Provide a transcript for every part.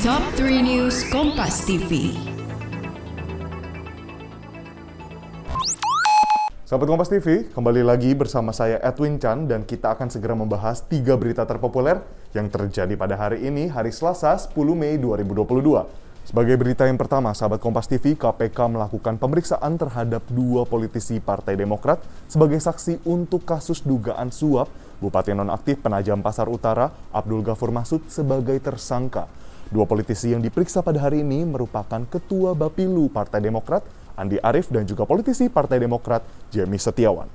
Top 3 News Kompas TV. Sahabat Kompas TV, kembali lagi bersama saya Edwin Chan dan kita akan segera membahas tiga berita terpopuler yang terjadi pada hari ini, hari Selasa 10 Mei 2022. Sebagai berita yang pertama, sahabat Kompas TV, KPK melakukan pemeriksaan terhadap dua politisi Partai Demokrat sebagai saksi untuk kasus dugaan suap Bupati Nonaktif Penajam Pasar Utara, Abdul Ghafur Masud sebagai tersangka. Dua politisi yang diperiksa pada hari ini merupakan Ketua Bapilu Partai Demokrat, Andi Arief, dan juga politisi Partai Demokrat, Jemi Setiawan.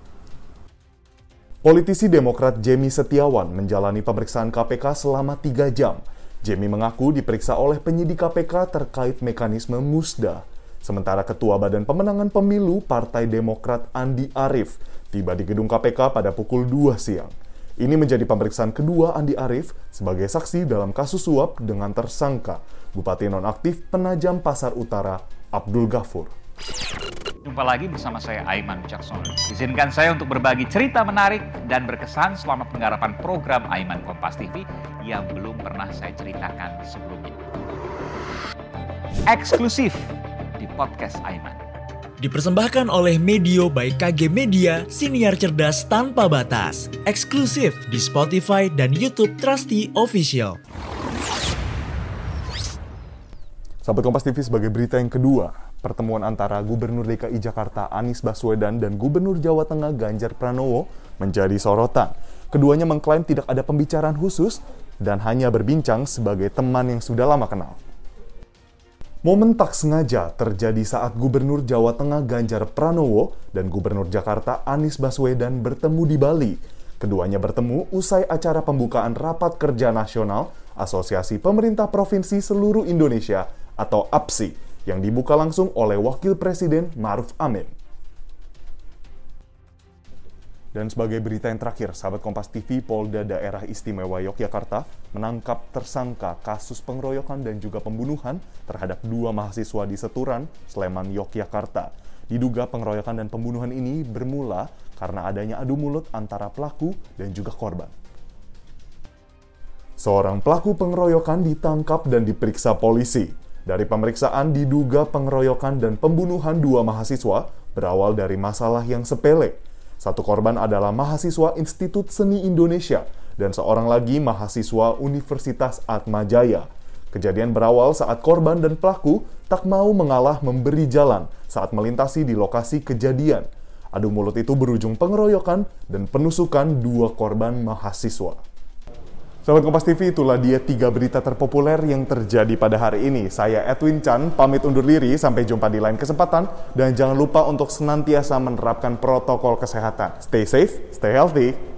Politisi Demokrat Jemi Setiawan menjalani pemeriksaan KPK selama tiga jam – Jamie mengaku diperiksa oleh penyidik KPK terkait mekanisme musda. Sementara Ketua Badan Pemenangan Pemilu Partai Demokrat Andi Arief tiba di gedung KPK pada pukul 2 siang. Ini menjadi pemeriksaan kedua Andi Arief sebagai saksi dalam kasus suap dengan tersangka Bupati Nonaktif Penajam Pasar Utara Abdul Ghafur. Jumpa lagi bersama saya Aiman Wicaksono. Izinkan saya untuk berbagi cerita menarik dan berkesan selama penggarapan program Aiman Kompas TV yang belum pernah saya ceritakan sebelumnya. Eksklusif di podcast Aiman. Dipersembahkan oleh Medio by KG Media, siniar cerdas tanpa batas. Eksklusif di Spotify dan YouTube Trusty Official. Sahabat Kompas TV sebagai berita yang kedua, pertemuan antara Gubernur DKI Jakarta Anies Baswedan dan Gubernur Jawa Tengah Ganjar Pranowo menjadi sorotan. Keduanya mengklaim tidak ada pembicaraan khusus dan hanya berbincang sebagai teman yang sudah lama kenal. Momen tak sengaja terjadi saat Gubernur Jawa Tengah Ganjar Pranowo dan Gubernur Jakarta Anies Baswedan bertemu di Bali. Keduanya bertemu usai acara pembukaan Rapat Kerja Nasional Asosiasi Pemerintah Provinsi Seluruh Indonesia atau APSI yang dibuka langsung oleh Wakil Presiden Maruf Amin. Dan sebagai berita yang terakhir, sahabat Kompas TV, Polda Daerah Istimewa Yogyakarta menangkap tersangka kasus pengeroyokan dan juga pembunuhan terhadap dua mahasiswa di Seturan, Sleman, Yogyakarta. Diduga pengeroyokan dan pembunuhan ini bermula karena adanya adu mulut antara pelaku dan juga korban. Seorang pelaku pengeroyokan ditangkap dan diperiksa polisi. Dari pemeriksaan diduga pengeroyokan dan pembunuhan dua mahasiswa berawal dari masalah yang sepele. Satu korban adalah mahasiswa Institut Seni Indonesia dan seorang lagi mahasiswa Universitas Atmajaya. Kejadian berawal saat korban dan pelaku tak mau mengalah memberi jalan saat melintasi di lokasi kejadian. Adu mulut itu berujung pengeroyokan dan penusukan dua korban mahasiswa. Sahabat Kompas TV, itulah dia tiga berita terpopuler yang terjadi pada hari ini. Saya Edwin Chan, pamit undur diri, sampai jumpa di lain kesempatan. Dan jangan lupa untuk senantiasa menerapkan protokol kesehatan. Stay safe, stay healthy.